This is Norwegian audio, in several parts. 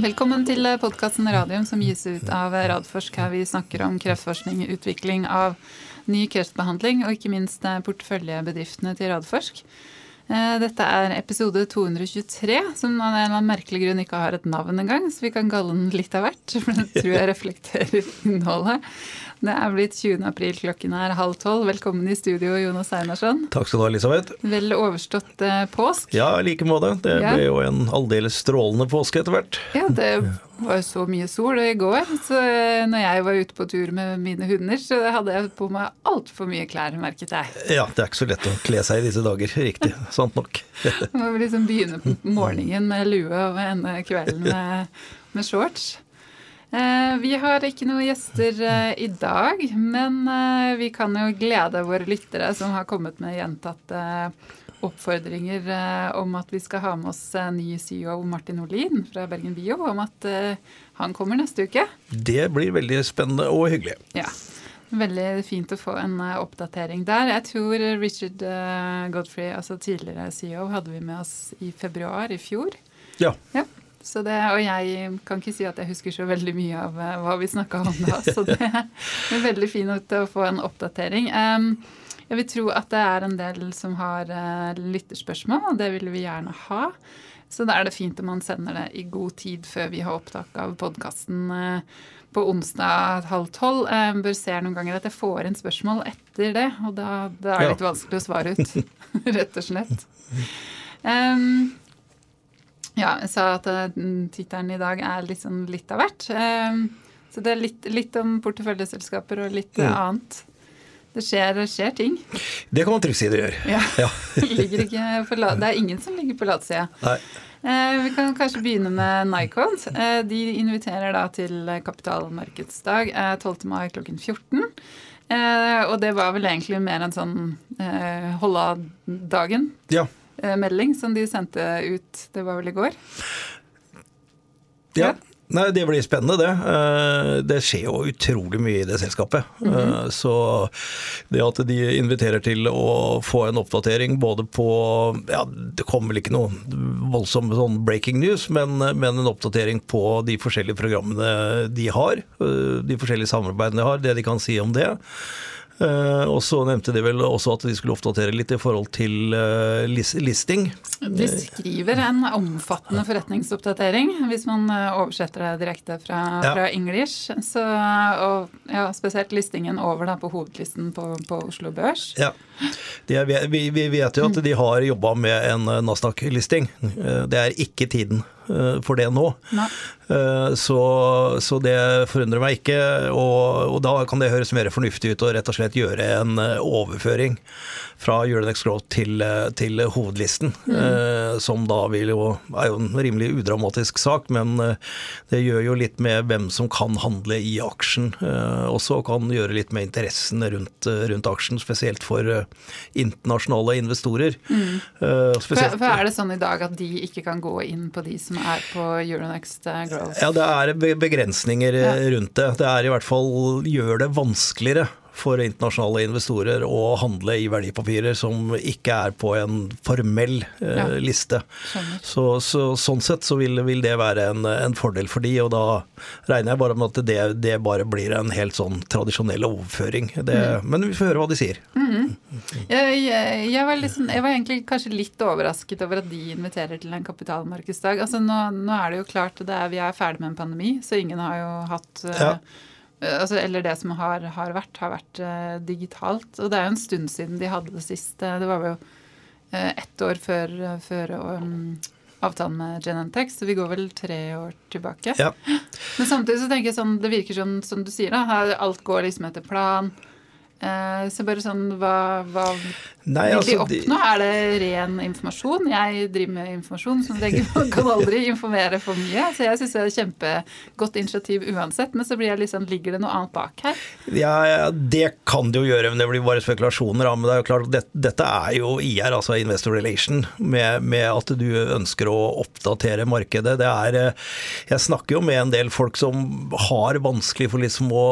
Velkommen til podkasten Radium som gis ut av Radforsk, her vi snakker om kreftforskning, utvikling av ny kreftbehandling og ikke minst porteføljebedriftene til Radforsk. Eh, dette er episode 223, som av en eller annen merkelig grunn ikke har et navn engang, så vi kan kalle den litt av hvert. For det tror jeg reflekterer innholdet. Det er blitt 20. april, klokken er halv tolv. Velkommen i studio, Jonas Einarsson. Takk skal du ha, Elisabeth. Vel overstått eh, påsk? Ja, i like måte. Det ja. ble jo en aldeles strålende påske etter hvert. Ja, det var jo så mye sol i går. Så eh, når jeg var ute på tur med mine hunder, så hadde jeg på meg altfor mye klær, merket jeg. Ja, det er ikke så lett å kle seg i disse dager. Riktig. Sant nok. Man må liksom begynne på morgenen med lue og ende kvelden med, med shorts. Eh, vi har ikke noen gjester eh, i dag, men eh, vi kan jo glede våre lyttere som har kommet med gjentatte oppfordringer om at vi skal ha med oss ny CEO Martin Olin fra Bergen Bio, om at han kommer neste uke. Det blir veldig spennende og hyggelig. Ja. Veldig fint å få en oppdatering der. Jeg tror Richard Godfrey, altså tidligere CEO, hadde vi med oss i februar i fjor. Ja. ja. Det, og jeg kan ikke si at jeg husker så veldig mye av uh, hva vi snakka om da, så det er veldig fint å få en oppdatering. Jeg vil tro at det er en del som har uh, lytterspørsmål, og det vil vi gjerne ha. Så da er det fint om man sender det i god tid før vi har opptak av podkasten uh, på onsdag halv tolv. Jeg bør se noen ganger at jeg får inn spørsmål etter det, og da, da er det litt vanskelig å svare ut, rett og slett. Um, ja, jeg sa at uh, tittelen i dag er liksom litt av hvert. Uh, så det er litt, litt om porteføljeselskaper og litt ja. annet. Det skjer, skjer, ting. Det kan man trygt si det gjør. Ja. ja. det er ingen som ligger på latsida. Eh, vi kan kanskje begynne med Nikon. Eh, de inviterer da til kapitalmarkedsdag 12. mai klokken 14. Eh, og det var vel egentlig mer en sånn eh, holde av-dagen. Ja. Eh, melding som de sendte ut, det var vel i går? Ja. Nei, Det blir spennende, det. Eh, det skjer jo utrolig mye i det selskapet. Mm -hmm. Så det at de inviterer til å få en oppdatering både på ja, Det kommer vel ikke noe voldsom sånn breaking news, men, men, en oppdatering på de forskjellige programmene de har. De forskjellige samarbeidene de har, det de kan si om det. Eh, og så nevnte de vel også at de skulle oppdatere litt i forhold til eh, listing. De skriver en omfattende forretningsoppdatering, hvis man eh, oversetter det direkte fra, ja. fra English. Så, og ja, spesielt listingen over da, på hovedlisten på, på Oslo Børs. Ja. Er, vi, vi, vet jo at de har jobba med en Nasdaq-listing. Det er ikke tiden for det nå. Så, så, det forundrer meg ikke. Og, og, da kan det høres mer fornuftig ut å rett og slett gjøre en overføring fra Euronex Growth til, til hovedlisten. Mm. Eh, som da vil jo, er jo en rimelig udramatisk sak, men eh, det gjør jo litt med hvem som kan handle i aksjen. også, også kan gjøre litt med interessen rundt, rundt aksjen, spesielt for internasjonale investorer. Mm. For, for, er det sånn i dag at de ikke kan gå inn på de som er på Euronext Growth? Ja, det er begrensninger ja. rundt det. Det er i hvert fall gjør det vanskeligere for internasjonale investorer å handle i verdipapirer som ikke er på en formell eh, ja. liste. Så, så, sånn sett så vil, vil det være en, en, fordel for de, og da regner jeg bare med at det, det bare blir en helt sånn tradisjonell overføring. Det, mm. Men vi får høre hva de sier. Mm. Jeg, jeg, jeg, var liksom, jeg, var egentlig kanskje litt overrasket over at de inviterer til en kapitalmarkedsdag. Altså nå, nå er det jo klart det er, vi er ferdig med en pandemi, så ingen har jo hatt uh, ja Eh, altså, eller det som har, har vært, har vært uh, digitalt. Og det er jo en stund siden de hadde det siste. Det var jo uh, ett år før, før um, avtalen med Genentech, så vi går vel tre år tilbake. Ja. Men samtidig så tenker jeg sånn, det virker sånn som du sier, da. Alt går liksom etter plan. Uh, så bare sånn, hva, hva Nei, altså, vil de oppnå? Er det ren informasjon? Jeg driver med informasjon, så jeg kan aldri informere for mye. Så jeg syns det er et kjempegodt initiativ uansett. Men så blir jeg liksom, ligger det noe annet bak her? Ja, det kan det jo gjøre, men det blir bare spekulasjoner. Men det er jo klart, det, dette er jo IR, altså Investor Relation, med, med, at du ønsker å oppdatere markedet. Det er Jeg snakker jo med en del folk som har vanskelig for liksom å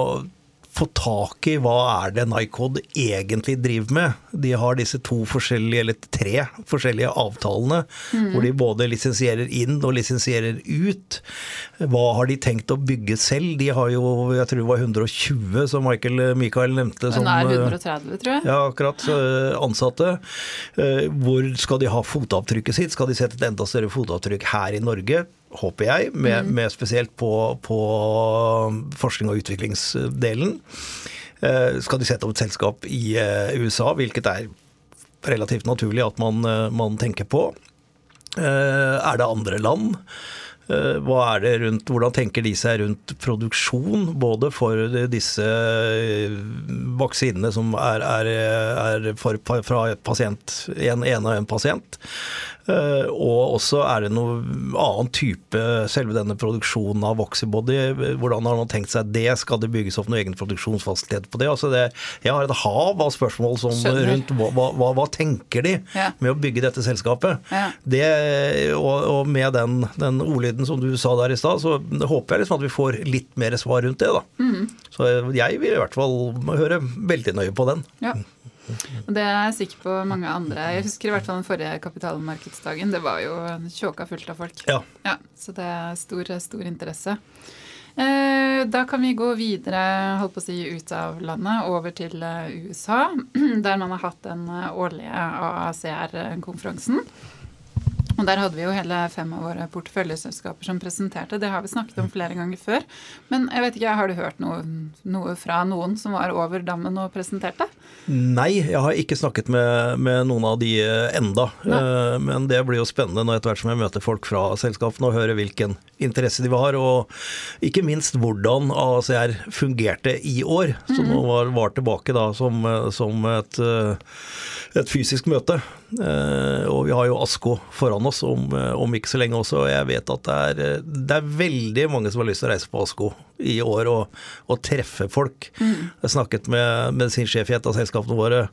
få tak i hva er det Nycod egentlig driver med. De har disse to forskjellige, eller tre forskjellige avtalene, mm. hvor de både lisensierer inn og lisensierer ut. Hva har de tenkt å bygge selv? De har jo, jeg tror det var 120, som Michael Michael nevnte. Som, er 130, tror jeg. Ja, akkurat. Ansatte. Eh, hvor skal de ha fotavtrykket sitt? Skal de sette et enda større fotavtrykk her i Norge? Håper jeg, med, mm. med spesielt på, på, forskning og utviklingsdelen. Eh, skal de sette opp et selskap i eh, USA, hvilket er relativt naturlig at man, eh, man tenker på. Er det andre land? Hva er det rundt, hvordan tenker de seg rundt produksjon, både for disse vaksinene som er, er, er for, fra pasient, en en og en pasient, og også er det noe annen type selve denne produksjonen av Voxybody. Hvordan har man tenkt seg det? Skal det bygges opp noen egen produksjonsfasilitet på det? Altså det jeg har et hav av spørsmål som, rundt hva, hva, hva, tenker de ja. med å bygge dette selskapet? Ja. Det, og, og, med den, den, ordlyden som du sa der i stad, så håper jeg liksom at vi får litt mer svar rundt det. da. Mm. Så jeg vil i hvert fall høre veldig nøye på den. Ja. Det er jeg sikker på mange andre. Jeg husker i hvert fall den forrige kapitalmarkedsdagen. Det var jo tjåka fullt av folk. Ja. ja så det er stor, stor interesse. Eh, da kan vi gå videre holdt på å si, ut av landet, over til eh, USA, der man har hatt den eh, årlige AACR-konferansen. Og Der hadde vi jo hele fem av våre porteføljeselskaper som presenterte. Det har vi snakket om flere ganger før. Men jeg vet ikke, har du hørt noe, noe fra noen som var over dammen og presenterte? Nei, jeg har ikke snakket med, med noen av de enda. Nei. Eh, men det blir jo spennende når etter hvert som jeg møter folk fra selskapene og hører hvilken interesse de har, og ikke minst hvordan ACR fungerte i år, som mm. var, var tilbake da som, som et, et fysisk møte. Eh, og vi har jo ASKO foran oss om, eh, om, ikke så lenge også. Og jeg vet at det er, eh, det er, veldig mange som har lyst til å reise på ASKO i år og, og treffe folk. Mm. Jeg snakket med medisinsjef i et av selskapene våre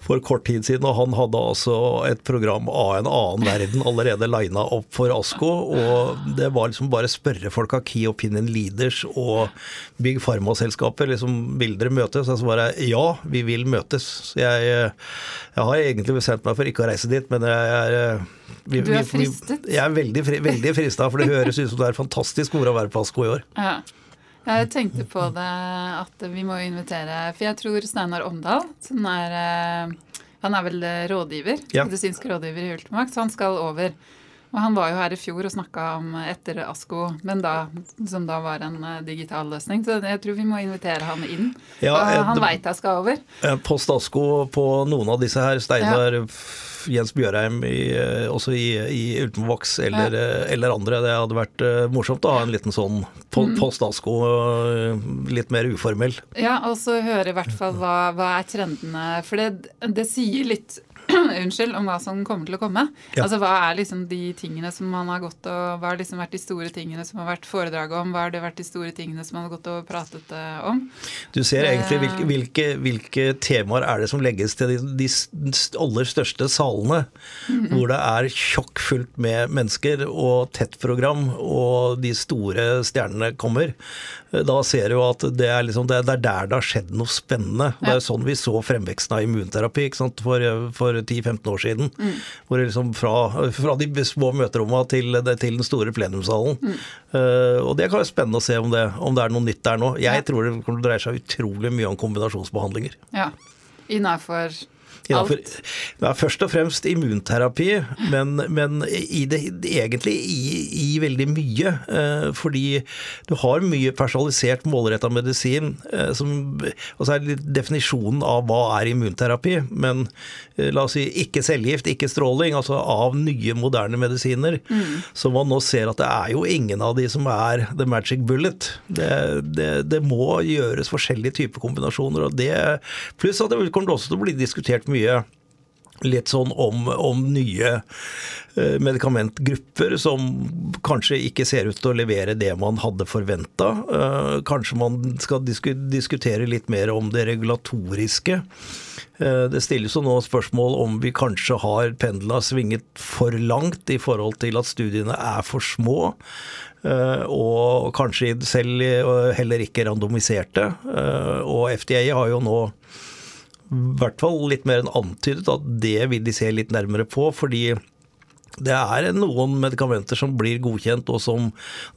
for kort tid siden, og han hadde altså et program av en annen verden allerede lina opp for ASKO. Og det var liksom bare spørre folk av Key Opinion Leaders og Big Pharma-selskaper liksom, vil dere møtes? Og så bare ja, vi vil møtes. Jeg, jeg har egentlig bestemt meg for ikke å reise dit, men jeg er vi, du er fristet? Vi, jeg er veldig, veldig frista, for det høres ut som det er fantastisk ord å være på ASKO i år. Ja. Jeg tenkte på det at vi må invitere For jeg tror Steinar Omdal, som er eh, Han er vel rådgiver, ja. medisinsk rådgiver i Ultimax, han skal over. Og han var jo her i fjor og snakka om etter ASKO, men da, som da var en eh, digital løsning. Så jeg tror vi må invitere han inn. Ja, han veit jeg skal over. Post ASKO på noen av disse her. Steinar ja. Jens Bjørheim i, eh, også i, i Ultimovox eller, ja. Eh, eller, andre. Det hadde vært morsomt å ha en liten sånn po mm. post ASKO, litt mer uformell. Ja, og så høre i hvert fall hva, hva er trendene. For det, det sier litt unnskyld, om hva som kommer til å komme. Ja. Altså Hva er liksom de tingene som man har gått og Hva har liksom vært de store tingene som har vært foredraget om? Hva har det vært de store tingene som man har gått og pratet uh, om? Du ser egentlig eh. hvilke, hvilke, hvilke, temaer er det som legges til de, de aller største salene, mm -hmm. hvor det er tjokkfullt med mennesker og tett program, og de store stjernene kommer. Da ser du at det er, liksom, det er der det har skjedd noe spennende. Ja. Det er sånn vi så fremveksten av immunterapi for, for 10-15 år siden. Mm. Hvor liksom fra, fra de små møterommene til, til, den store plenumssalen. Mm. Uh, og det kan være spennende å se om det, om det er noe nytt der nå. Jeg ja. tror det kommer til å dreie seg utrolig mye om kombinasjonsbehandlinger. Ja, Innenfor Innenfor, ja, først og fremst immunterapi, men, men i det, egentlig i, i, veldig mye. Eh, fordi du har mye personalisert, målretta medisin. Eh, som, og så er det definisjonen av hva er immunterapi. Men eh, la oss si ikke cellegift, ikke stråling. Altså av nye, moderne medisiner. Mm. Så man nå ser at det er jo ingen av de som er the magic bullet. Det, det, det må gjøres forskjellige typer kombinasjoner. og det, Pluss at det kommer også til å bli diskutert mye mye litt sånn om, om nye eh, medikamentgrupper som kanskje ikke ser ut til å levere det man hadde forventa. Eh, kanskje man skal diskutere litt mer om det regulatoriske. Det stilles jo nå spørsmål om vi kanskje har pendla svinget for langt i forhold til at studiene er for små. Og kanskje selv heller ikke randomiserte. Og FDA har jo nå i hvert fall litt mer enn antydet at det vil de se litt nærmere på. fordi det er noen medikamenter som blir godkjent, og som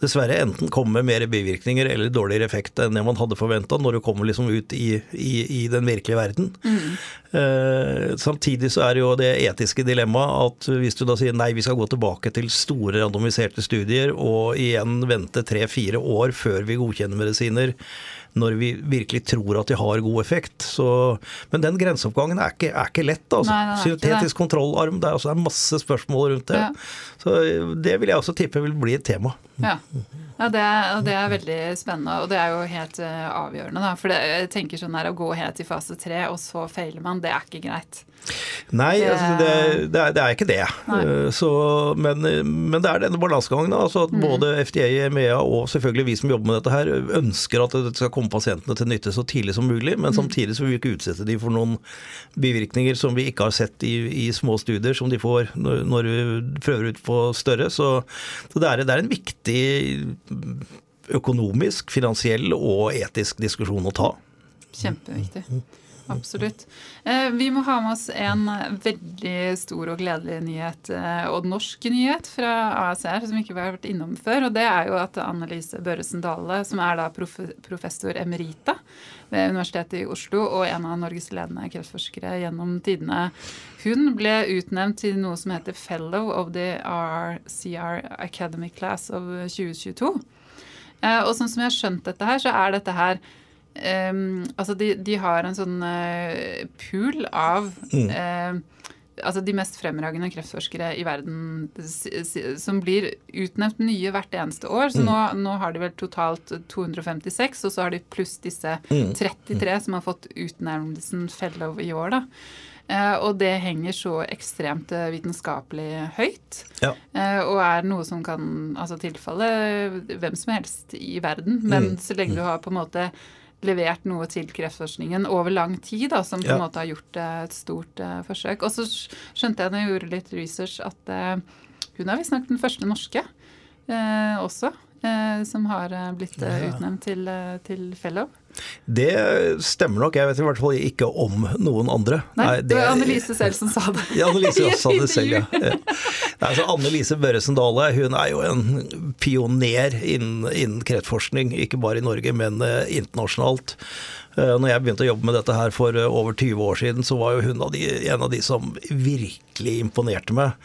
dessverre enten kommer med mer bivirkninger eller dårligere effekt enn det man hadde forventa når du kommer liksom ut i, i, i den virkelige verden. Mm. Eh, samtidig så er det jo det etiske dilemmaet at hvis du da sier nei, vi skal gå tilbake til store randomiserte studier og igjen vente tre-fire år før vi godkjenner medisiner når vi virkelig tror at de har god effekt. Så, men den grenseoppgangen er ikke, er ikke lett. altså. Nei, nei, Syntetisk kontrollarm, det er, altså, det er masse spørsmål rundt det. Ja. Så det vil jeg også tippe vil bli et tema. Ja. Ja, det er, det er, veldig spennende, og det er jo helt uh, avgjørende. Da. For det, jeg tenker sånn her, Å gå helt i fase tre, og så feiler man, det er ikke greit. Nei, det, altså det, det, er, det, er, ikke det. Uh, så, men, men, det er denne balansegangen. Altså at mm. Både FDA, EMEA og selvfølgelig vi som jobber med dette her, ønsker at det skal komme pasientene til nytte så tidlig som mulig. Men mm. samtidig så vil vi ikke utsette de for noen bivirkninger som vi ikke har sett i, i små studier, som de får når, vi prøver ut på større. Så, så er, det er en viktig økonomisk, finansiell og etisk diskusjon å ta. Kjempeviktig. Absolutt. Eh, vi må ha med oss en veldig stor og gledelig nyhet, eh, og norsk nyhet fra ASR, som ikke vi har vært innom før. og Det er jo at Annelise Børresen Dale, som er da professor emerita ved Universitetet i Oslo og en av Norges ledende kreftforskere gjennom tidene, hun ble utnevnt til noe som heter Fellow of the RCR Academy Class of 2022. Eh, og sånn som jeg har skjønt dette her, så er dette her um, Altså, de, de, har en sånn uh, pool av mm. uh, altså de mest fremragende kreftforskere i verden som blir utnevnt nye hvert eneste år. Så mm. nå, nå, har de vel totalt 256, og så har de pluss disse 33 mm. som har fått utnevnelsen fellow i år. da. Eh, og det henger så ekstremt eh, vitenskapelig høyt. Ja. Eh, og er noe som kan altså, tilfalle hvem som helst i verden. Men mm. så lenge du har på en måte levert noe til kreftforskningen over lang tid, da, som på en ja. måte har gjort et stort uh, forsøk. Og så skjønte jeg når jeg gjorde litt research, at uh, hun er visstnok den første norske uh, også som har blitt utnevnt til, til fellow. Det stemmer nok. Jeg vet i hvert fall ikke om noen andre. Nei, Nei det var Annelise selv som sa det. Ja, Annelise sa det selv, ja. Nei, Altså, Annelise Børresen Dale hun er jo en pioner innen, innen kreftforskning, ikke bare i Norge, men uh, internasjonalt. Uh, når jeg begynte å jobbe med dette her for uh, over 20 år siden, så var jo hun av de, en av de som virkelig imponerte meg.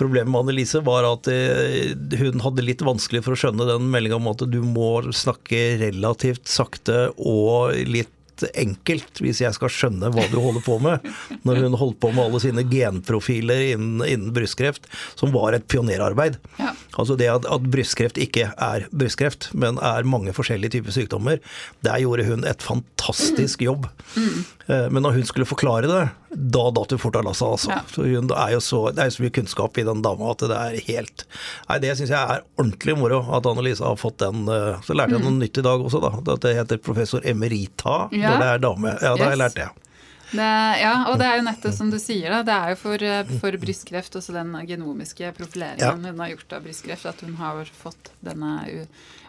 Problemet med Annelise var at eh, hun hadde litt vanskelig for å skjønne den meldinga om at du må snakke relativt sakte og litt enkelt hvis jeg skal skjønne hva du holder på med. Når hun holdt på med alle sine genprofiler innen, innen brystkreft, som var et pionerarbeid. Ja. Altså det at, at, brystkreft ikke er brystkreft, men er mange forskjellige typer sykdommer. Der gjorde hun et fantastisk jobb. Mm. Men når hun skulle forklare det, da datt hun fort av lasset, altså. Ja. Hun, det, er jo så, det er så mye kunnskap i den dama at det er helt Nei, det syns jeg er ordentlig moro at Annelise har fått den. Eh, så lærte jeg mm. noe nytt i dag også, da. At det heter professor emerita. Ja når det er dame. Ja, da har jeg lært det. Det, ja, og det er jo nettopp som du sier, da. Det er jo for, eh, for brystkreft også den genomiske profileringen ja. hun har gjort av brystkreft, at hun har fått denne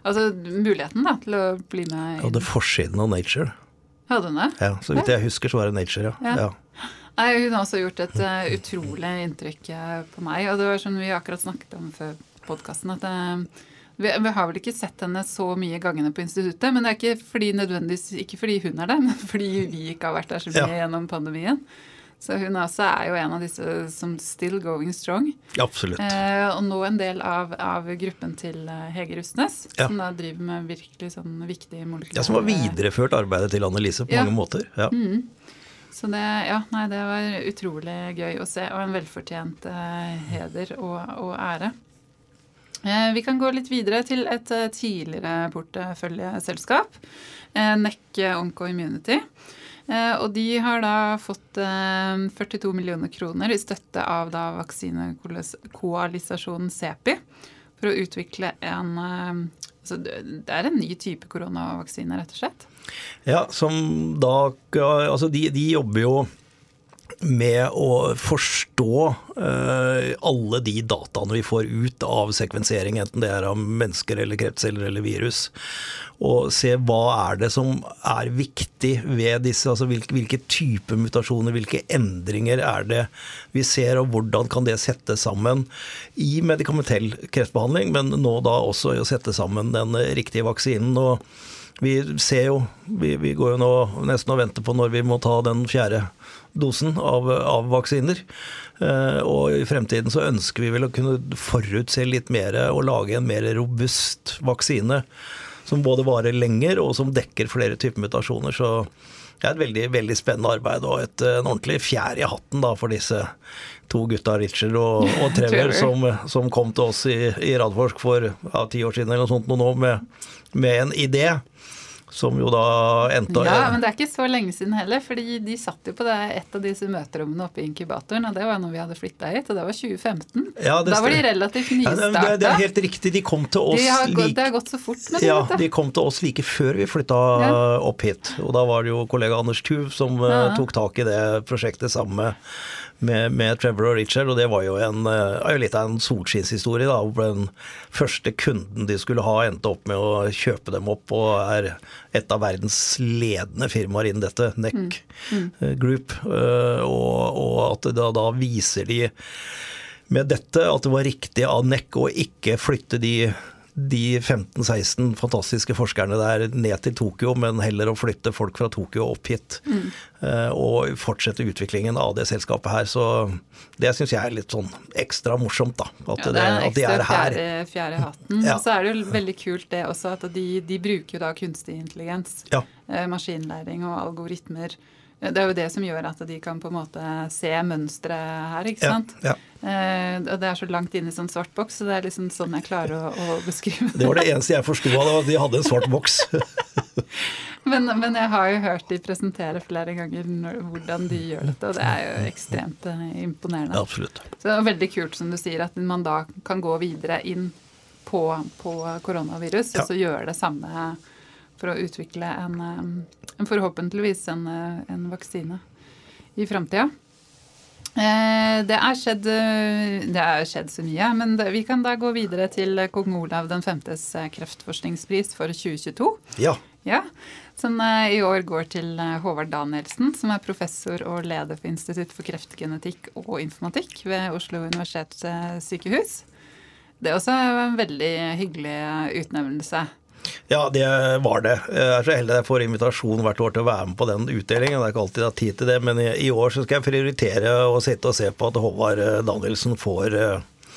Altså muligheten da, til å bli med i det forsiden av Nature. Hadde hun det? Ja, Så vidt jeg husker, så var det Nature, ja. ja. Nei, hun har også gjort et uh, utrolig inntrykk uh, på meg. Og det var som vi akkurat snakket om før podkasten, at uh, vi, vi, har vel ikke sett henne så mye gangene på instituttet. Men det er ikke fordi nødvendigvis ikke fordi hun er der, men fordi vi ikke har vært der så mye ja. gjennom pandemien. Så hun også er jo en av disse som still going strong. Absolutt. Eh, og nå en del av, av gruppen til eh, Hege Rustnes, ja. som da driver med virkelig sånn viktig molekyler. Ja, Som har videreført arbeidet til Annelise på ja. mange måter. Ja. Mm. Så det, ja, nei, det var utrolig gøy å se, og en velfortjent eh, heder og, og ære. Eh, vi kan gå litt videre til et eh, tidligere porteføljeselskap, eh, NEC Onco Immunity. Og de har da fått 42 millioner kroner i støtte av da vaksinekoalisasjonen CEPI for å utvikle en altså Det er en ny type koronavaksine, rett og slett? Ja, som da Altså, de, de jobber jo med å forstå uh, alle de dataene vi får ut av sekvensering, enten det er av mennesker eller kreftceller eller virus. Og se hva er det som er viktig ved disse, altså hvilke, hvilke typer mutasjoner, hvilke endringer er det vi ser, og hvordan kan det settes sammen i medikamentell kreftbehandling, men nå da også i å sette sammen den riktige vaksinen. og vi ser jo, vi, vi går jo nå nesten og venter på når vi må ta den fjerde dosen av, av vaksiner. Eh, og i fremtiden så ønsker vi vel å kunne forutse litt mer og lage en mer robust vaksine. Som både varer lenger og som dekker flere typer mutasjoner. Så det er et veldig, veldig spennende arbeid og et, en ordentlig fjær i hatten da, for disse to gutta, Richard og, og Trevor, som, som, kom til oss i, i Radforsk for ja, ti år siden eller noe sånt nå med, med en idé som jo da endte Ja, men det er ikke så lenge siden heller. fordi de satt jo på det, et av disse møterommene oppe i inkubatoren, og det var når vi hadde flytta hit, og det var 2015. Ja, det da var de relativt nystarta. Ja, det, er helt riktig. De kom til oss de har, like, Det har gått så fort med det. Ja, de kom til oss like før vi flytta ja. opp hit. Og da var det jo kollega Anders Tuv som ja. uh, tok tak i det prosjektet sammen med med, med, Trevor og Richard, og det var jo, en, uh, litt av en solskinnshistorie. da, hvor Den første kunden de skulle ha, endte opp med å kjøpe dem opp, og er et av verdens ledende firmaer innen dette, NEC mm. Mm. Eh, Group. Uh, og, og, at da, da viser de med dette at det var riktig av NEC å ikke flytte de de 15-16 fantastiske forskerne der ned til Tokyo, men heller å flytte folk fra Tokyo opp hit. Mm. Uh, og fortsette utviklingen av det selskapet her. Så det syns jeg er litt sånn ekstra morsomt, da. At, ja, det er en ekstra de er fjære, fjerde hatten. Ja. Og så er det jo veldig kult det også at de, de bruker jo da kunstig intelligens. Ja. Uh, maskinlæring og algoritmer det er jo det som gjør at de kan på en måte se mønsteret her, ikke sant. Ja, ja. Eh, og det er så langt inn i sånn svart boks, så det er liksom sånn jeg klarer å, å beskrive det. Det var det eneste jeg forsto av det, at de hadde en svart boks. men, men, jeg har jo hørt de presentere flere ganger når, hvordan de gjør dette, og det er jo ekstremt imponerende. imponerende. Absolutt. Så det er veldig kult, som du sier, at man da kan gå videre inn på, på koronavirus, ja. og så gjøre det samme for å utvikle en, en forhåpentligvis en, en, vaksine i framtida. Eh, det er skjedd Det er skjedd så mye, men det, vi kan da gå videre til kong Olav den femtes kreftforskningspris for 2022. Ja. ja som i år går til Håvard Danielsen, som er professor og leder for Institutt for kreftgenetikk og informatikk ved Oslo universitetssykehus. Det er også en veldig hyggelig utnevnelse. Ja, det var det. Jeg er så heldig at jeg får invitasjon hvert år til å være med på den utdelingen. Det er ikke alltid jeg har tid til det, men i, år så skal jeg prioritere å sitte og se på at Håvard eh, Danielsen får, eh,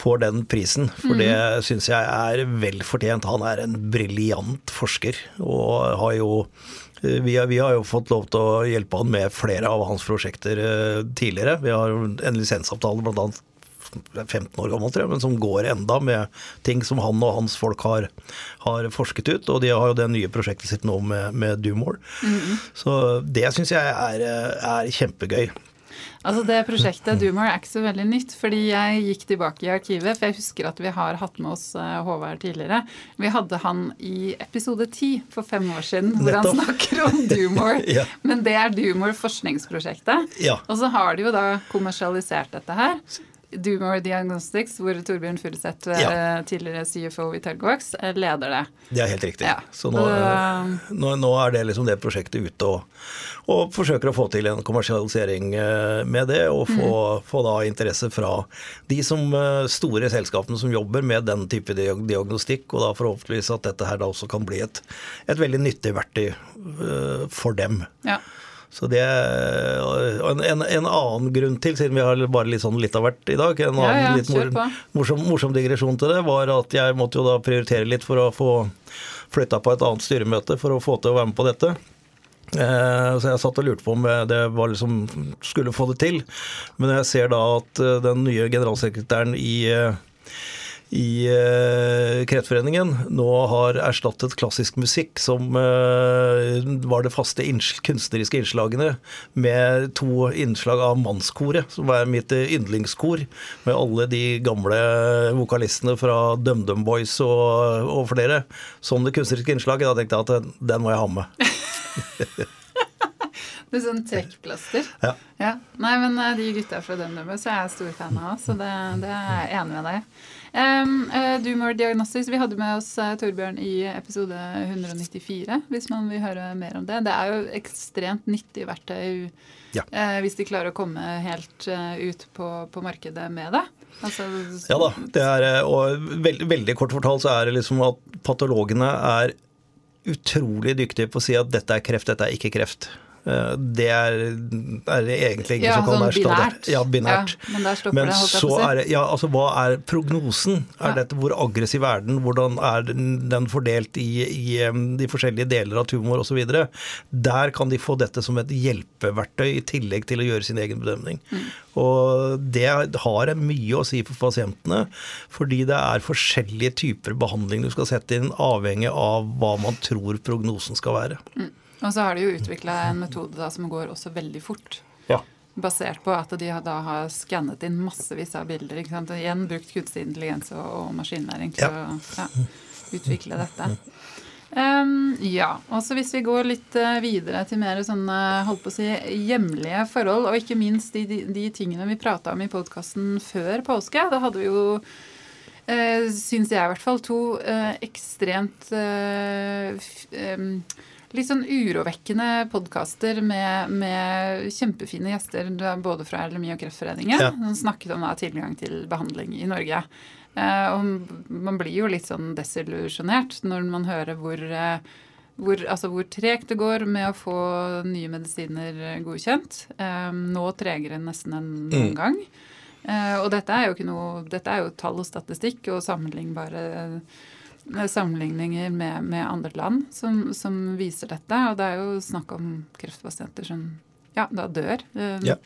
får den prisen. For mm. det syns jeg er vel fortjent. Han er en briljant forsker og har jo eh, vi har, vi har, jo fått lov til å hjelpe han med flere av hans prosjekter tidligere. Vi har en lisensavtale bl.a. 15 år gammel, tror jeg, men som går enda med ting som han og hans folk har, har forsket ut. Og de har jo det nye prosjektet sitt nå med, med Dumore. Mm -hmm. Så det syns jeg er, er kjempegøy. Altså Det prosjektet Dumor er ikke så veldig nytt, fordi jeg gikk tilbake i arkivet. For jeg husker at vi har hatt med oss eh, Håvard tidligere. Vi hadde han i episode ti for fem år siden, hvor Nettopp. han snakker om Dumor. ja. Men det er Dumor forskningsprosjektet. Ja. Og så har de jo da kommersialisert dette her. Do More Diagnostics, hvor Torbjørn Furuseth, ja. Eh, tidligere CFO i Targovax, eh, leder det. Det er helt riktig. Ja. Så nå, nå, nå, er det liksom det prosjektet ute og, og, forsøker å få til en kommersialisering eh, med det. Og få, mm. få, da interesse fra de som store selskapene som jobber med den type diagnostikk. Og da forhåpentligvis at dette her da også kan bli et, et veldig nyttig verktøy for dem. Ja. Så det en, en, en, annen grunn til, siden vi har bare litt sånn litt av hvert i dag, en annen ja, ja, litt mor, morsom, morsom, digresjon til det, var at jeg måtte jo da prioritere litt for å få flytta på et annet styremøte for å få til å være med på dette. Eh, så jeg satt og lurte på om det var liksom skulle få det til. Men jeg ser da at eh, den nye generalsekretæren i eh, i uh, Kreftforeningen nå har erstattet klassisk musikk, som uh, var det faste kunstneriske innslagene, med to innslag av Mannskoret, som er mitt yndlingskor, med alle de gamle vokalistene fra DumDum Boys og, og, flere. Som det kunstneriske innslaget. Da tenkte jeg at den må jeg ha med. Det er sånn trekkplaster. Ja. ja. Nei, men eh, de gutta fra DumDum Boys er jeg stor fan av, så det, det er jeg enig med deg um, uh, Dumor Diagnostics, vi hadde med oss uh, Torbjørn i episode 194, hvis man vil høre mer om det. Det er jo ekstremt nyttig verktøy ja. uh, hvis de klarer å komme helt ut på, på markedet med det. Altså, ja da. Det er, og veld, veldig kort fortalt så er det liksom at patologene er utrolig dyktige på å si at dette er kreft, dette er ikke kreft. Eh, det er, er det egentlig ingen ja, som kan sånn erstatte. Binært. Ja, binært. Ja, men der stopper men det, holdt jeg så på å si. er ja, altså hva er prognosen? Er Ja. dette Hvor aggressiv er den? Hvordan er den, fordelt i, i de forskjellige deler av tumor osv.? Der kan de få dette som et hjelpeverktøy i tillegg til å gjøre sin egen bedømning. Mm. Og det har mye å si for pasientene, fordi det er forskjellige typer behandling du skal sette inn, avhengig av hva man tror prognosen skal være. Og så har de jo utvikla en metode da, som går også veldig fort. Ja. Basert på at de da har skannet inn massevis av bilder. ikke sant? Og igjen brukt kunstig intelligens og, og maskinlæring til Ja. å ja, utvikle dette. Um, ja, og så Hvis vi går litt eh, videre til mer sånne holdt på å si, hjemlige forhold, og ikke minst de, de, de tingene vi prata om i podkasten før påske, da hadde vi jo uh, syns jeg i hvert fall, to uh, ekstremt uh, em, Litt sånn urovekkende podkaster med, med kjempefine gjester både fra LMI og Kreftforeningen. Ja. Som snakket om da, tilgang til behandling i Norge. Eh, og man blir jo litt sånn desillusjonert når man hører hvor eh, hvor, altså hvor tregt det går med å få nye medisiner godkjent. Eh, nå tregere nesten enn noen Mm. gang. Eh, og dette er jo ikke noe, dette er jo tall og statistikk og sammenlignbare eh, sammenligninger med, med andre land som, som viser dette. Og det er jo snakk om kreftpasienter som ja, da dør eh, Ja.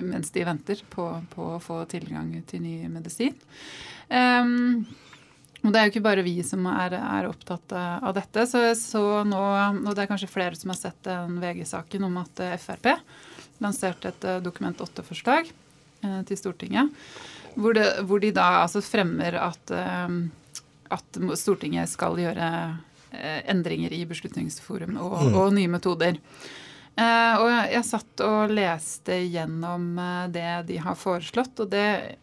mens de venter på, på å få tilgang til ny medisin. Um, og det er jo ikke bare vi som er, er opptatt eh, av dette. Så så nå, og det er kanskje flere som har sett den VG-saken om at eh, Frp lanserte et eh, Dokument 8-forslag eh, til Stortinget. Hvor, det, hvor de da altså fremmer at, eh, at Stortinget skal gjøre eh, endringer i Beslutningsforum og, Mm. og nye metoder. Eh, og jeg, satt og leste gjennom eh, det de har foreslått, og det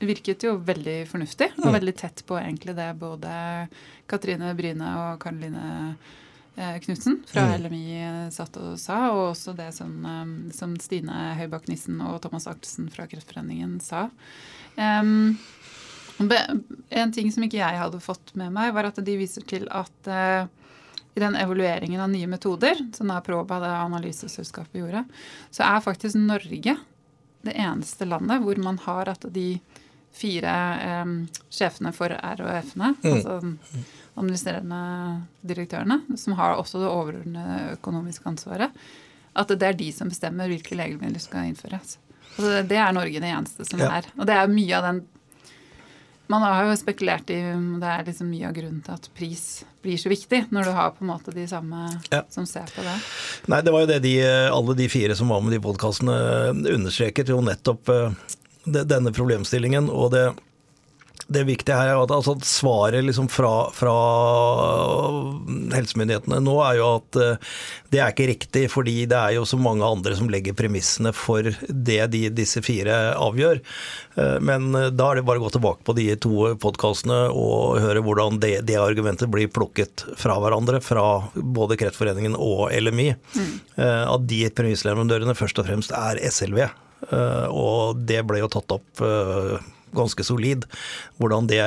virket jo veldig fornuftig og Mm. veldig tett på egentlig det både Katrine Bryne og Karoline Knutsen fra Mm. LMI satt og sa, og også det som, som Stine Høybakk Nissen og Thomas Artesen fra Kreftforeningen sa. Um, en ting som ikke jeg hadde fått med meg, var at de viser til at eh, i den evalueringen av nye metoder, som da Proba, det analyseselskapet, gjorde, så er faktisk Norge det eneste landet hvor man har at de fire eh, sjefene for RHF-ene, Mm. altså administrerende direktørene, som har også det overordnede økonomiske ansvaret, at det er de som bestemmer hvilke legemidler skal innføres. Altså det, det er Norge det eneste som Ja. er. Og det er mye av den Man har jo spekulert i om det er liksom mye av grunnen til at pris blir så viktig, når du har på en måte de samme Ja. som ser på det. Nei, det var jo det de, alle de fire som var med i de podkastene understreket, jo nettopp eh, denne problemstillingen. Og det, det viktige her er at altså, svaret liksom fra, fra helsemyndighetene nå er jo at eh, det er ikke riktig, fordi det er jo så mange andre som legger premissene for det de, disse fire avgjør. Eh, Men da er det bare å gå tilbake på de to podkastene og høre hvordan det, det argumentet blir plukket fra hverandre, fra både Kreftforeningen og LMI. Eh, At de premissleverandørene først og fremst er SLV. Og det ble jo tatt opp ganske solid. Hvordan det,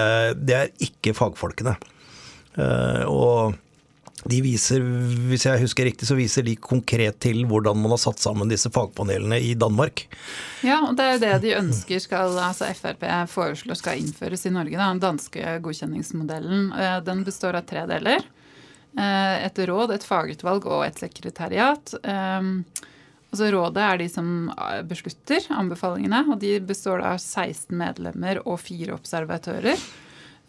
det er ikke fagfolkene. Eh, Og de viser, hvis jeg husker riktig, så viser de konkret til hvordan man har satt sammen disse fagpanelene i Danmark. Ja, og det er jo det de ønsker skal, altså Frp foreslår skal innføres i Norge. Da, den danske godkjenningsmodellen. Eh, Den består av tre deler. Eh, Et råd, et fagutvalg og et sekretariat. Altså Rådet er de som eh, beslutter anbefalingene, og de består av 16 medlemmer og fire observatører.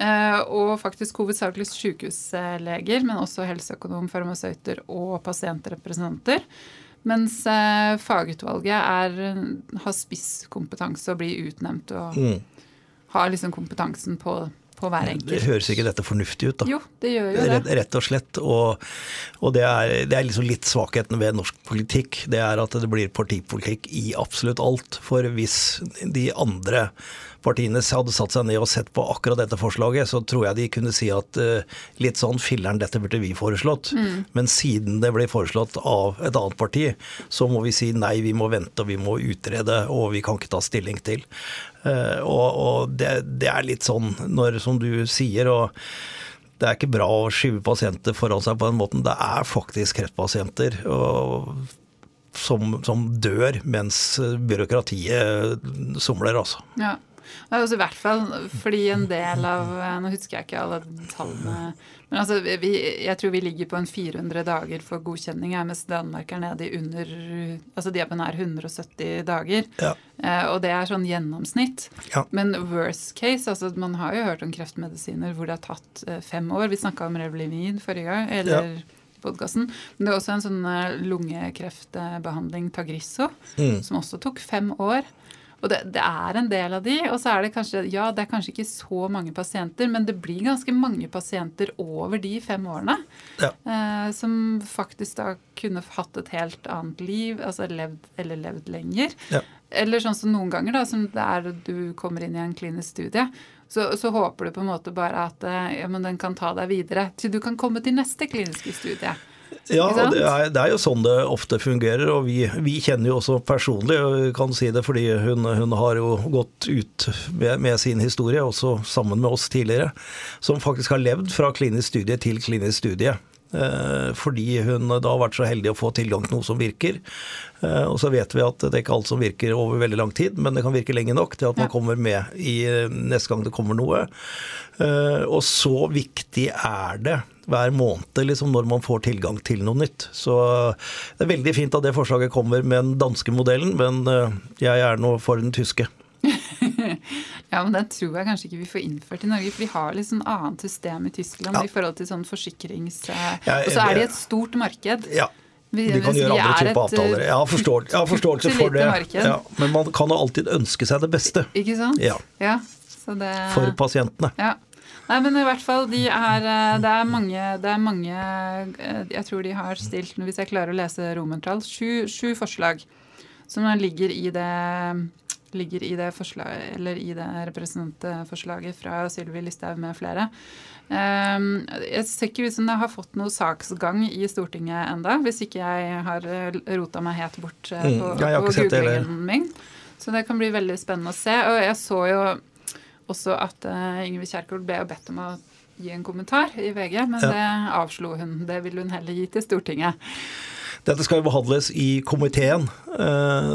Eh, Og faktisk hovedsakelig sykehusleger, men også helseøkonom, farmasøyter og pasientrepresentanter. Mens eh, fagutvalget er, har spisskompetanse og blir utnevnt og Mm. har liksom kompetansen på på hver enkelt. Det høres ikke dette fornuftig ut, da? Jo, det gjør jo det. Rett, rett og slett. Og, og det, er, det, er, liksom litt svakheten ved norsk politikk. Det er at det blir partipolitikk i absolutt alt. For hvis de andre partiene hadde satt seg ned og sett på akkurat dette forslaget, så tror jeg de kunne si at uh, litt sånn filler'n, dette burde vi foreslått. Mm. Men siden det ble foreslått av et annet parti, så må vi si nei, vi må vente og vi må utrede, og vi kan ikke ta stilling til. Uh, og, og det, det, er litt sånn når, som du sier, og det er ikke bra å skyve pasienter foran seg på den måten. Det er faktisk kreftpasienter. og som, som, dør mens byråkratiet somler, altså. Ja. Det er også I hvert fall fordi en del av Nå husker jeg ikke alle tallene. Men altså, vi, jeg tror vi ligger på en 400 dager for godkjenning, mens Danmark er nede i under Altså de er på nær 170 dager. Ja. Eh, og det er sånn gjennomsnitt. Ja. Men worst case altså Man har jo hørt om kreftmedisiner hvor det har tatt eh, fem år. Vi snakka om Revlimid forrige gang. eller ja. Podcasten. Men det er også en sånn eh, lungekreftbehandling, Tagrisso, mm. som også tok fem år. Og det, det, er en del av de, og så er det kanskje ja, det er kanskje ikke så mange pasienter, men det blir ganske mange pasienter over de fem årene ja. eh, som faktisk da kunne hatt et helt annet liv, altså levd eller levd lenger. Ja. Eller sånn som noen ganger, da, som det er du kommer inn i en klinisk studie. Så, så, håper du på en måte bare at ja, men den kan ta deg videre til du kan komme til neste kliniske studie. Ja, det er, det er, jo sånn det ofte fungerer. Og vi, vi kjenner jo også personlig, og kan si det fordi hun, hun har jo gått ut med, med, sin historie, også sammen med oss tidligere, som faktisk har levd fra klinisk studie til klinisk studie. Eh, fordi hun da har vært så heldig å få tilgang til noe som virker. Eh, og så vet vi at det er ikke alt som virker over veldig lang tid, men det kan virke lenge nok til at man kommer med i eh, neste gang det kommer noe. Og så viktig er det hver måned liksom, når man får tilgang til noe nytt. Så det er veldig fint at det forslaget kommer med den danske modellen, men jeg er nå for den tyske. Ja, men den tror jeg kanskje ikke vi får innført i Norge. For vi har litt sånn annet system i Tyskland ja. i forhold til sånn forsikrings... og så er de et stort marked. Ja. Vi, de kan gjøre andre typer avtaler. Jeg har, forståelse, forståelse for det. Ja, men man kan jo alltid ønske seg det beste. Ikke sant? Ja. ja det... For pasientene. Ja. Nei, men i hvert fall, de er, eh, det, er mange, det er mange eh, Jeg tror de har stilt, hvis jeg klarer å lese romertall, sju, sju forslag som ligger i det ligger i det, i det representantforslaget fra Sylvi Listhaug med flere. Ehm, jeg ser ikke ut som det har fått noe saksgang i Stortinget enda, hvis ikke jeg har eh, rota meg helt bort eh, mm, på, mm, på googlingen min. Så det kan bli veldig spennende å se. Og jeg så jo også at uh, Ingvild Kjerkol ble bedt om å gi en kommentar i VG, men ja. det avslo hun. Det vil hun heller gi til Stortinget. Dette skal jo behandles i komiteen,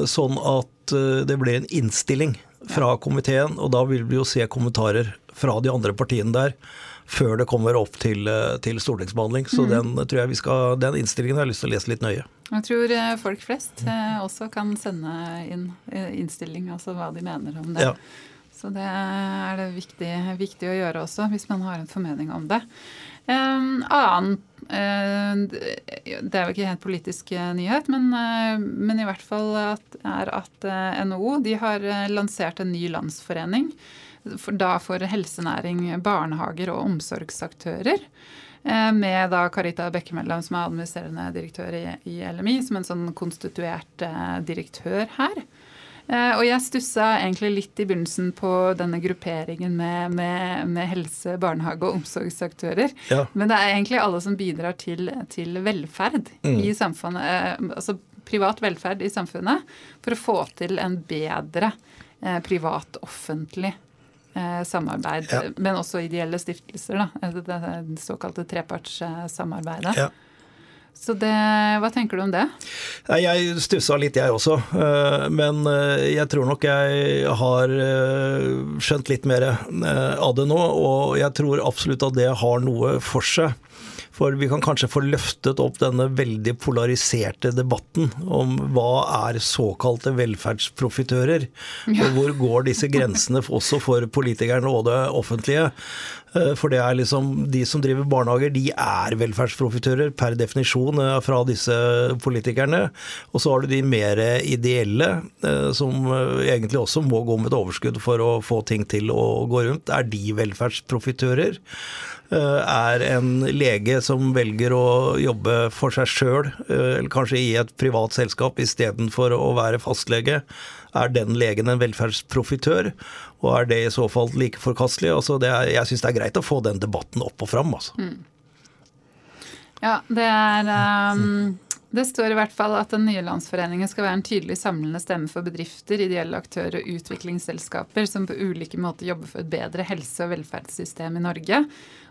sånn at Eh, det blir en innstilling fra komiteen, og da vil vi jo se kommentarer fra de andre partiene der før det kommer opp til, eh, til stortingsbehandling. Så mm. den, tror jeg vi skal, den innstillingen har jeg lyst til å lese litt nøye. Jeg tror eh, folk flest også kan sende inn innstilling, altså hva de mener om det. Ja. Så det er det viktig, viktig, å gjøre også, hvis man har en formening om det. Annen Eh, det er jo ikke helt politisk eh, nyhet, men, eh, men i hvert fall at, er at NHO har lansert en ny landsforening. For, da for helsenæring, barnehager og omsorgsaktører. Med da Carita Bekkemellem, som er administrerende direktør i, i LMI, som en sånn konstituert direktør her. Eh, og jeg stussa egentlig litt i begynnelsen på denne grupperingen med, med, med helse, barnehage og omsorgsaktører. Ja. Men det er egentlig alle som bidrar til, til velferd mm. i samfunnet. Eh, altså privat velferd i samfunnet for å få til en bedre eh, privat-offentlig eh, samarbeid. Ja. Men også ideelle stiftelser, da. Det, det såkalte trepartssamarbeidet. Ja. Så det, Hva tenker du om det? Jeg stussa litt, jeg også. Eh, men eh, jeg tror nok jeg har eh, skjønt litt mer av det nå. Og jeg tror absolutt at det har noe for seg. For vi kan kanskje få løftet opp denne veldig polariserte debatten om hva er såkalte velferdsprofitører, og hvor går disse grensene også for politikerne og det offentlige. Eh, for det er liksom De som driver barnehager, de er velferdsprofitører per definisjon eh, fra disse politikerne. Og så har du de mer ideelle, eh, som egentlig også må gå med et overskudd for å få ting til å gå rundt. Er de velferdsprofitører? Er en lege som velger å jobbe for seg sjøl, eller kanskje i et privat selskap istedenfor å være fastlege, er den legen en velferdsprofitør? Og er det i så fall like forkastelig? Altså er, jeg syns det er greit å få den debatten opp og fram. Altså. Mm. Ja, det er um, Det står i hvert fall at den nye landsforeningen skal være en tydelig samlende stemme for bedrifter, ideelle aktører og utviklingsselskaper som på ulike måter jobber for et bedre helse- og velferdssystem i Norge,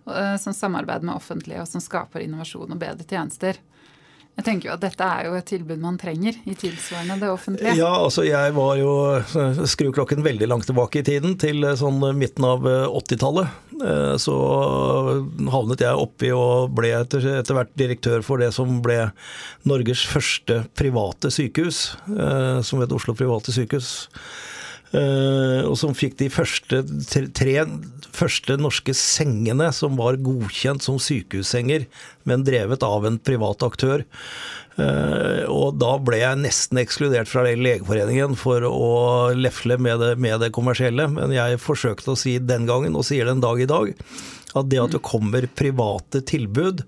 uh, som samarbeider med offentlige og som skaper innovasjon og bedre tjenester. Jeg tenker jo at dette er jo et tilbud man trenger i tilsvarende det offentlige. Ja, altså jeg var jo Skru klokken veldig langt tilbake i tiden, til eh, sånn midten av 80-tallet. Eh, så havnet jeg oppi og ble etter, etter, hvert direktør for det som ble Norges første private sykehus, eh, som het Oslo private sykehus. Og som fikk de første, tre første norske sengene som var godkjent som sykehussenger, men drevet av en privat aktør. Eh, og da ble jeg nesten ekskludert fra Legeforeningen for å lefle med det, med det kommersielle. Men jeg forsøkte å si den gangen, og sier det en dag i dag, at det at det kommer private tilbud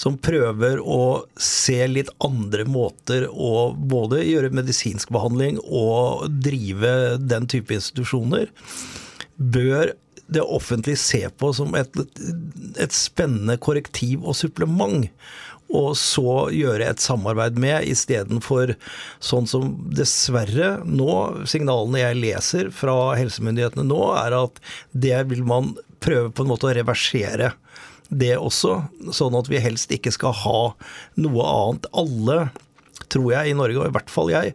som prøver å se litt andre måter å både gjøre medisinsk behandling og drive den type institusjoner, bør det offentlige se på som et, et spennende korrektiv og supplement og så gjøre et samarbeid med, istedenfor sånn som dessverre nå, signalene jeg leser fra helsemyndighetene nå, er at det vil man prøve på en måte å reversere. Det også, sånn at vi helst ikke skal ha noe annet. Alle, tror jeg, i Norge, og i hvert fall jeg,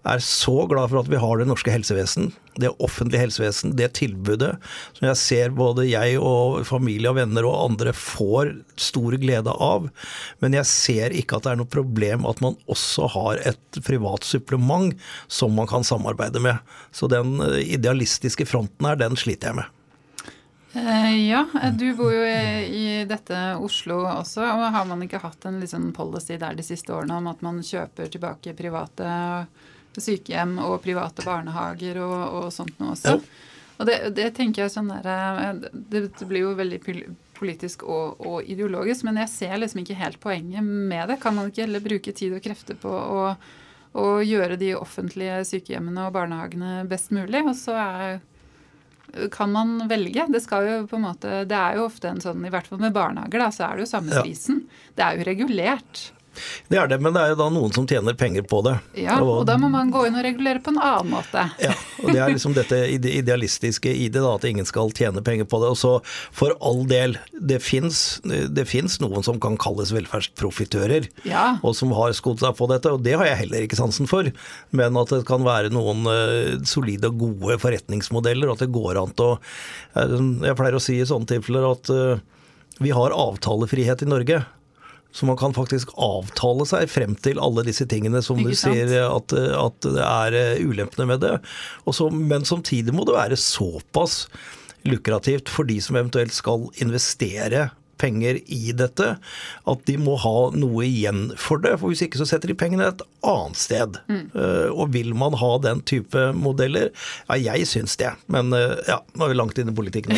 er så glad for at vi har det norske helsevesen, det offentlige helsevesen, det tilbudet som jeg ser både jeg og familie og venner og andre får stor glede av. Men jeg ser ikke at det er noe problem at man også har et privat supplement som man kan samarbeide med. Så den idealistiske fronten her, den sliter jeg med. Eh, ja, du bor jo i dette Oslo også. og Har man ikke hatt en liksom policy der de siste årene om at man kjøper tilbake private sykehjem og private barnehager og, og sånt noe også. Ja. Og det, det, tenker jeg sånn der, eh, det, blir jo veldig politisk og, og, ideologisk, men jeg ser liksom ikke helt poenget med det. Kan man ikke heller bruke tid og krefter på å, å gjøre de offentlige sykehjemmene og barnehagene best mulig? Og så er, kan man velge. Det, skal jo på en måte, det er jo ofte en sånn, i hvert fall med barnehager, da, så er det jo samme prisen. Det er jo regulert. Det er det, men det er jo da noen som tjener penger på det. Ja, og, da må man gå inn og regulere på en annen måte. Ja, og det er liksom dette idealistiske i det, da, at ingen skal tjene penger på det. Og så for all del, det fins noen som kan kalles velferdsprofitører, ja. og som har skodd seg på dette, og det har jeg heller ikke sansen for. Men at det kan være noen uh, solide og gode forretningsmodeller, og at det går an til å Jeg pleier å si i sånne tilfeller at uh, vi har avtalefrihet i Norge. Så man kan faktisk avtale seg frem til alle disse tingene som du sier at, at, det er eh, ulempene med det. Så, men samtidig må det være såpass lukrativt for de som eventuelt skal investere penger i dette, at de må ha noe igjen for det. For hvis ikke så setter de pengene et annet sted. Mm. Og vil man ha den type modeller? Ja, jeg syns det. Men uh, ja, nå er vi langt inn i politikken.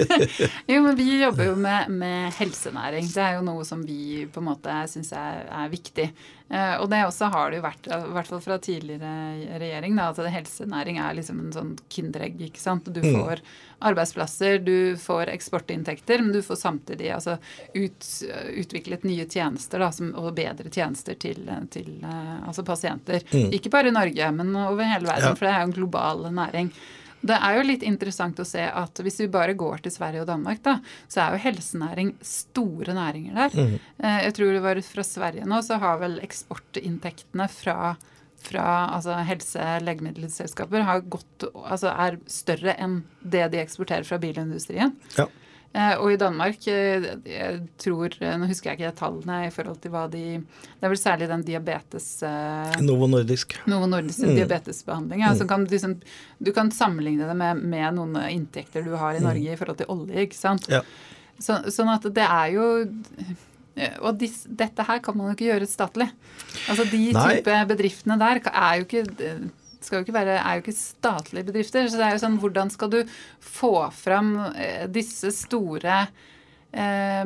jo, men vi jobber jo med, med, helsenæring. Det er jo noe som vi på en måte syns er, er viktig. Uh, og det også har det jo vært, i hvert fall fra tidligere regjering, da, at helsenæring er liksom en sånn kinderegg. ikke sant? Du mm. får mm arbeidsplasser, du får eksportinntekter, men du får samtidig altså, ut, utviklet nye tjenester da, som, og bedre tjenester til, til eh, altså pasienter. Mm. Ikke bare i Norge, men over hele verden, ja. for det er jo en global næring. Det er jo litt interessant å se at hvis vi bare går til Sverige og Danmark, da, så er jo helsenæring store næringer der. Mm. Eh, jeg tror det var fra Sverige nå, så har vel eksportinntektene fra fra altså helse- legemiddelselskaper har gått, altså er større enn det de eksporterer fra bilindustrien. Ja. Eh, og i Danmark, eh, jeg tror, eh, nå husker jeg ikke tallene i forhold til hva de Det er vel særlig den diabetes... Novo Nordisk. Novo Nordisk mm. diabetesbehandling. Altså kan du, liksom, du, kan sammenligne det med, med, noen inntekter du har i mm. Norge mm. i forhold til olje, ikke sant. Ja. Så, sånn at det er jo og dis, dette her kan man jo ikke gjøre statlig. Altså De Nei. type bedriftene der er jo ikke jo ikke være, er jo ikke statlige bedrifter. Så det er jo sånn, hvordan skal du få fram eh, disse store bedriftene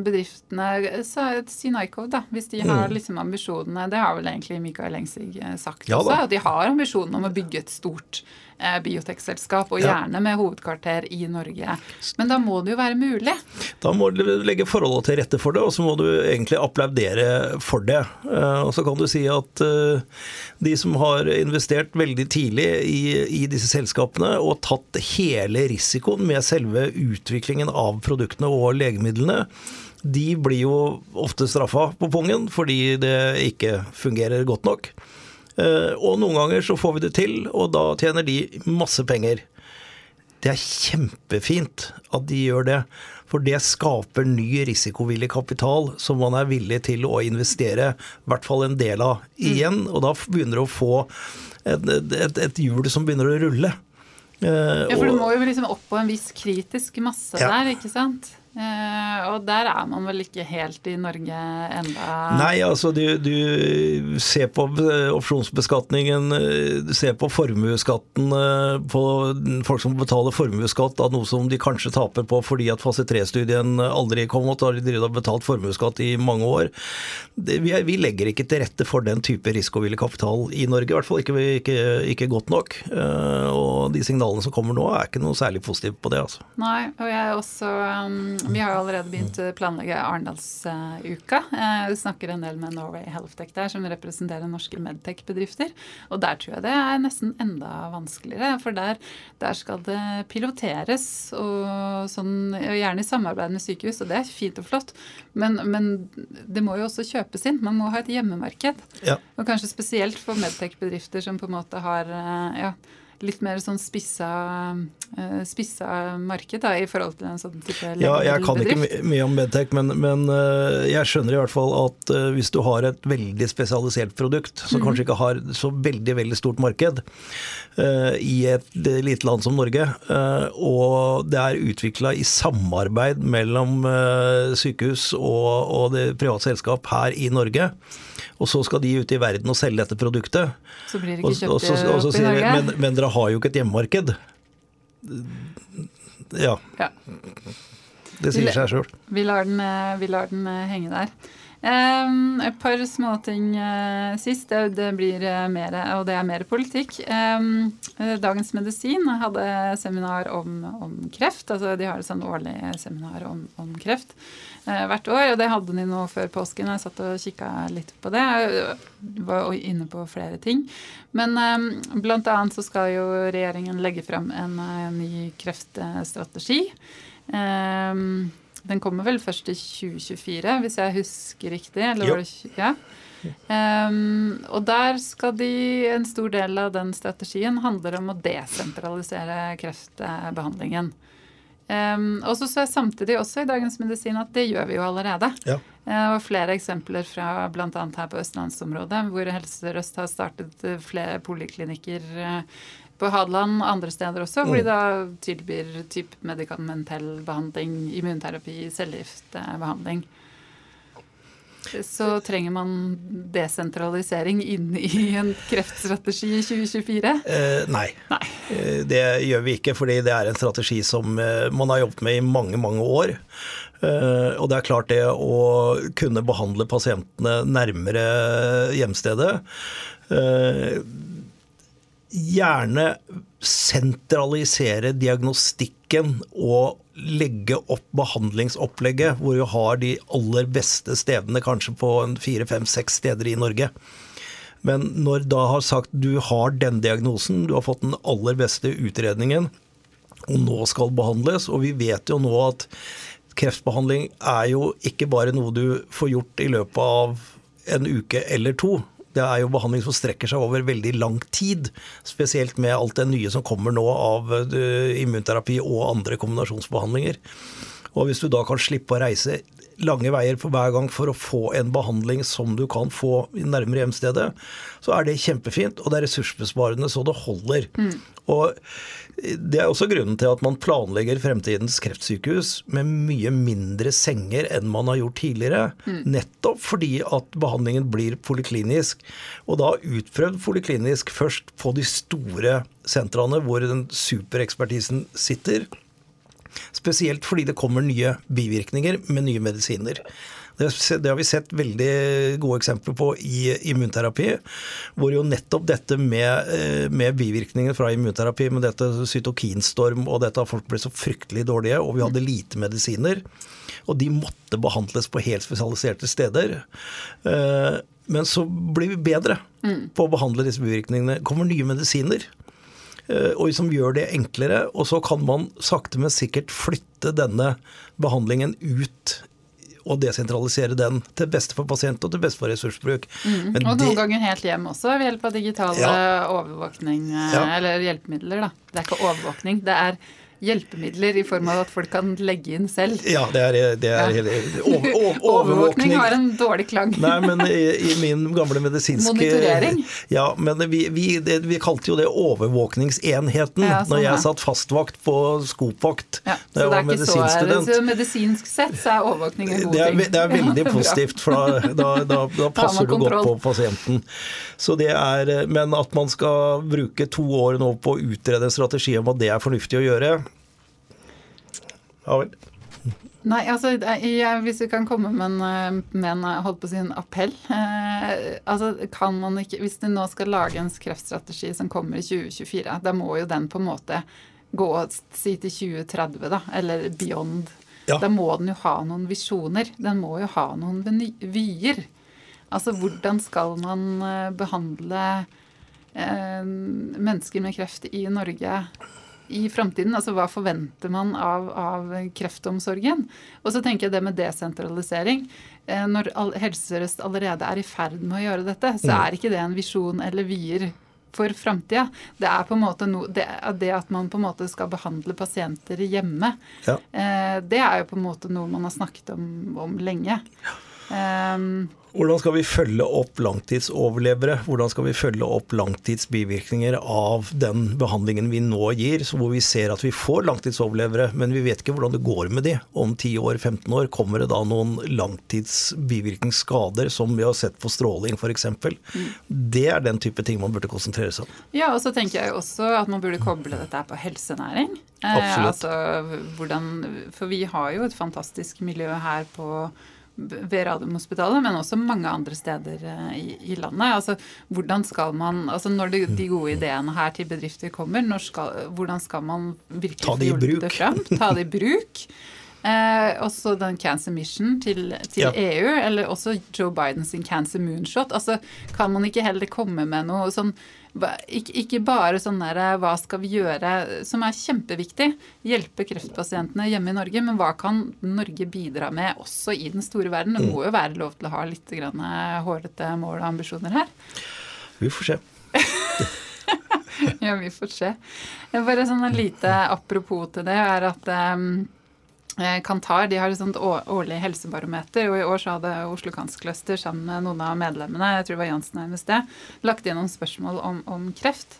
bedriftene Si Nycov, da, hvis de har mm. liksom ambisjonene Det har vel egentlig Mikael Engsig eh, sagt ja, også, at de har ambisjonen om å bygge et stort Eh, biotekselskap, og gjerne med hovedkvarter i Norge. Men da må det jo være mulig? Da må du legge forholdene til rette for det, og så må du egentlig applaudere for det. Eh, og så kan du si at eh, de som har investert veldig tidlig i, i disse selskapene og tatt hele risikoen med selve utviklingen av produktene og legemidlene, de blir jo ofte straffa på pungen fordi det ikke fungerer godt nok. Eh, og noen ganger så får vi det til, og da tjener de masse penger. Det er kjempefint at de gjør det, for det skaper ny risikovillig kapital som man er villig til å investere i hvert fall en del av igjen. Og da begynner du å få et, et, et hjul som begynner å rulle. Ja, for du må jo liksom opp på en viss kritisk masse ja. der, ikke sant? Uh, og der er man vel ikke helt i Norge enda? Nei, altså du, du ser på eh, opsjonsbeskatningen, eh, du ser på formuesskatten på folk som betaler formuesskatt av noe som de kanskje taper på fordi at fase 3-studien aldri kom, og da har de betalt formuesskatt i mange år. Det, vi, vi, legger ikke til rette for den type risikovillig kapital i Norge, i hvert fall ikke, ikke, ikke godt nok. Uh, og de signalene som kommer nå er ikke noe særlig positivt på det. altså. Nei, og jeg er også um vi har jo allerede begynt å planlegge Arendalsuka. Eh, vi snakker en del med Norway Healthtech der, som representerer norske medtech-bedrifter. Og der tror jeg det er nesten enda vanskeligere, for der, der skal det piloteres, og sånn, gjerne i samarbeid med sykehus, og det er fint og flott. Men, men det må jo også kjøpes inn. Man må ha et hjemmemarked. Ja. Og kanskje spesielt for medtech-bedrifter som på en måte har eh, ja, litt mer sånn spissa, uh, spissa marked da, i forhold til en sånn type Ja, jeg kan ikke mye om Medtech, men, men uh, jeg skjønner i hvert fall at uh, hvis du har et veldig spesialisert produkt, som mm kanskje ikke har så veldig, veldig stort marked i et lite land som Norge, og det er utvikla i samarbeid mellom sykehus og, og det private selskap her i Norge, og så skal de ut i verden og selge dette produktet. Så blir det ikke kjøpt og, og så, og så, opp i Norge? Men, men, dere har jo ikke et hjemmemarked. Ja. ja. Det sier seg sjøl. Vi, vi lar den eh, henge der. Um, et par småting uh, sist. Det, det blir mer, og det er mer politikk. Um, Dagens Medisin hadde seminar om, om, kreft. altså De har et sånn årlig seminar om, om kreft hvert år. Og det hadde de nå før påsken. Jeg satt og kikka litt på det. Jeg var inne på flere ting. Men um, blant annet så skal jo regjeringen legge fram en, en ny kreftstrategi. Den kommer vel først i 2024, hvis jeg husker riktig? Eller ja. Um, og der skal de, en stor del av den strategien handler om å desentralisere kreftbehandlingen. Um, og så så jeg samtidig også i Dagens Medisin at det gjør vi jo allerede. Ja. Uh, og flere eksempler fra bl.a. her på østlandsområdet, hvor Helse Sør-Øst har startet eh, flere poliklinikker eh, på Hadeland andre steder også, hvor de mm. da tilbyr typ medikamentell behandling, immunterapi, cellegiftbehandling. Så trenger man desentralisering inn i en kreftstrategi i 2024? Eh, nei. nei. Eh, det gjør vi ikke, fordi det er en strategi som eh, man har jobbet med i mange, mange år. Eh, og det er klart det å kunne behandle pasientene nærmere hjemstedet gjerne sentralisere diagnostikken og legge opp behandlingsopplegget hvor vi har de aller beste stedene, kanskje på fire, fem, seks steder i Norge. Men når da har sagt du har den diagnosen, du har fått den aller beste utredningen, og nå skal behandles, og vi vet jo nå at kreftbehandling er jo ikke bare noe du får gjort i løpet av en uke eller to det er jo behandling som strekker seg over veldig lang tid. Spesielt med alt det nye som kommer nå av eh, immunterapi og andre kombinasjonsbehandlinger. Og hvis du da kan slippe å reise lange veier for hver gang for å få en behandling som du kan få nærmere hjemstedet, så er det kjempefint, og det er ressursbesparende så det holder. Mm. Og det er også grunnen til at man planlegger fremtidens kreftsykehus med mye mindre senger enn man har gjort tidligere. Mm. Nettopp fordi at behandlingen blir poliklinisk. Og da utprøvd poliklinisk først på de store sentrene hvor den superekspertisen sitter. Spesielt fordi det kommer nye bivirkninger med nye medisiner. Det, har vi sett veldig gode eksempler på i immunterapi. Hvor jo nettopp dette med, eh, med bivirkninger fra immunterapi, med dette cytokinstorm og dette at folk ble så fryktelig dårlige, og vi hadde lite medisiner. Og de måtte behandles på helt spesialiserte steder. Eh, men så blir vi bedre mm. på å behandle disse bivirkningene. kommer nye medisiner. Eh, og som gjør det enklere. Og så kan man sakte, men sikkert flytte denne behandlingen ut og desentralisere den til beste for pasient og til beste for ressursbruk. Mm. og noen det, ganger helt hjem også, ved hjelp av digitale ja. overvåkning eh, ja. eller hjelpemidler. Da. Det er ikke overvåkning. det er hjelpemidler i form av at folk kan legge inn selv. Ja, det er, det er hele over, over, overvåkning. har en dårlig klang. Nei, men i, i min gamle medisinske Monitorering? Ja, men vi, vi, det, vi kalte jo det overvåkningsenheten ja, sånn, når jeg satt fastvakt på Skopvakt ja, da jeg var medisinstudent. Så medisinsk sett så er overvåkning en god det er, ting. Det er veldig positivt, for da, da, da, da passer du godt på pasienten. Så det er, Men at man skal bruke to år nå på å utrede en strategi om at det er fornuftig å gjøre, ja vel. Nei, altså jeg, Hvis vi kan komme med en, eh, med en eh, holdt på å si en appell eh, altså kan man ikke, Hvis du nå skal lage en kreftstrategi som kommer i 2024, da må jo den på en måte gå si til 2030, da, eller beyond. Ja. Da må den jo ha noen visjoner. Den må jo ha noen vyer. Altså hvordan skal man eh, behandle eh, mennesker med kreft i Norge i framtiden? Altså hva forventer man av, av, kreftomsorgen? Og så tenker jeg det med desentralisering. Eh, når Helse Sør-Øst allerede er i ferd med å gjøre dette, så er ikke det en visjon eller vyer for framtida. Det er på en måte no, det, det, at man på en måte skal behandle pasienter hjemme, ja. eh, det er jo på en måte noe man har snakket om, om lenge. Ja. Um, hvordan skal vi følge opp langtidsoverlevere? Hvordan skal vi følge opp langtidsbivirkninger av den behandlingen vi nå gir, hvor vi ser at vi får langtidsoverlevere, men vi vet ikke hvordan det går med de om 10 år, 15 år. Kommer det da noen langtidsbivirkningsskader som vi har sett på stråling f.eks.? Mm. Det er den type ting man burde konsentrere seg om. Ja, og så tenker jeg også at man burde koble dette på helsenæring. Eh, Absolutt. Eh, altså, hvordan, for vi har jo et fantastisk miljø her på ved Radiumhospitalet, men også mange andre steder eh, i, i, landet. Altså, hvordan skal man, altså Når de, de gode ideene her til bedrifter kommer, skal, hvordan skal man virkelig få hjulpet det fram? Ta det i bruk. Eh, også den Cancer Mission til, til ja. EU, eller også Joe Bidens Cancer Moonshot. Altså, Kan man ikke heller komme med noe sånn ikke, ikke bare sånn der hva skal vi gjøre, som er kjempeviktig. Hjelpe kreftpasientene hjemme i Norge. Men hva kan Norge bidra med også i den store verden? Det må jo være lov til å ha litt grann hårete mål og ambisjoner her. Vi får se. ja, vi får se. Bare sånn en lite apropos til det er at um, Eh, Kantar de har et sånt årlig helsebarometer, og i år så hadde Oslo Cancer Cluster sammen med noen av medlemmene jeg tror det var Jansen i sted, lagt inn noen spørsmål om, om, kreft.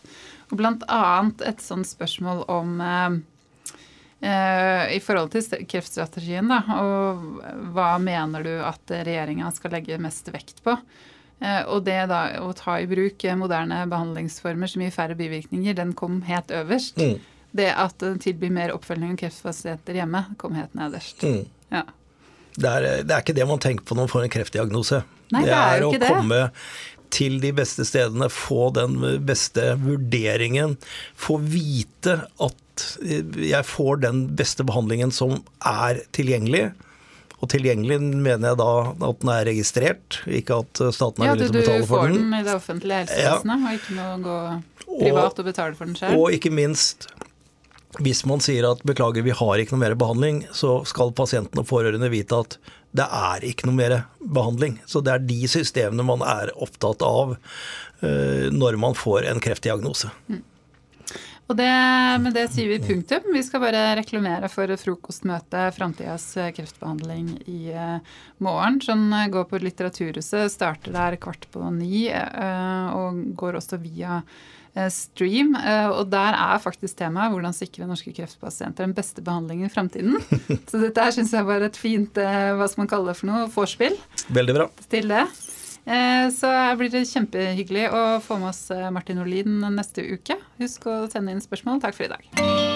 Og blant annet et sånt spørsmål om eh, eh, i forhold til kreftstrategien, da, og hva mener du at regjeringa skal legge mest vekt på? Eh, og det da å ta i bruk moderne behandlingsformer som gir færre bivirkninger, den kom helt øverst. Mm det at den tilbyr mer oppfølging av kreftpasienter hjemme, kom helt nederst. Mm. Ja. Det, er, det, er, ikke det man tenker på når man får en kreftdiagnose. Nei, det, er, det er å det. komme til de beste stedene, få den beste vurderingen, få vite at jeg får den beste behandlingen som er tilgjengelig. Og tilgjengelig mener jeg da at den er registrert, ikke at staten er villig til å betale for den. Ja, du får den i det offentlige helsevesenet, ja. og ikke må gå privat og, og betale for den selv. Og ikke minst hvis man sier at beklager, vi har ikke noe mer behandling, så skal pasienten og pårørende vite at det er ikke noe mer behandling. Så det er de systemene man er opptatt av uh, når man får en kreftdiagnose. Og det, med det sier vi punktum. Vi skal bare reklamere for frokostmøte Framtidas kreftbehandling i morgen. Som går på Litteraturhuset. Starter der kvart på ni og går også via stream. Og der er faktisk temaet hvordan sikre norske kreftpasienter den beste behandlingen i framtiden. Så dette her syns jeg var et fint hva skal man kalle det for noe, vorspiel. Veldig bra. Til det. Så her blir det kjempehyggelig å få med oss eh, Martin Olin neste uke. Husk å sende inn spørsmål. Takk for i dag.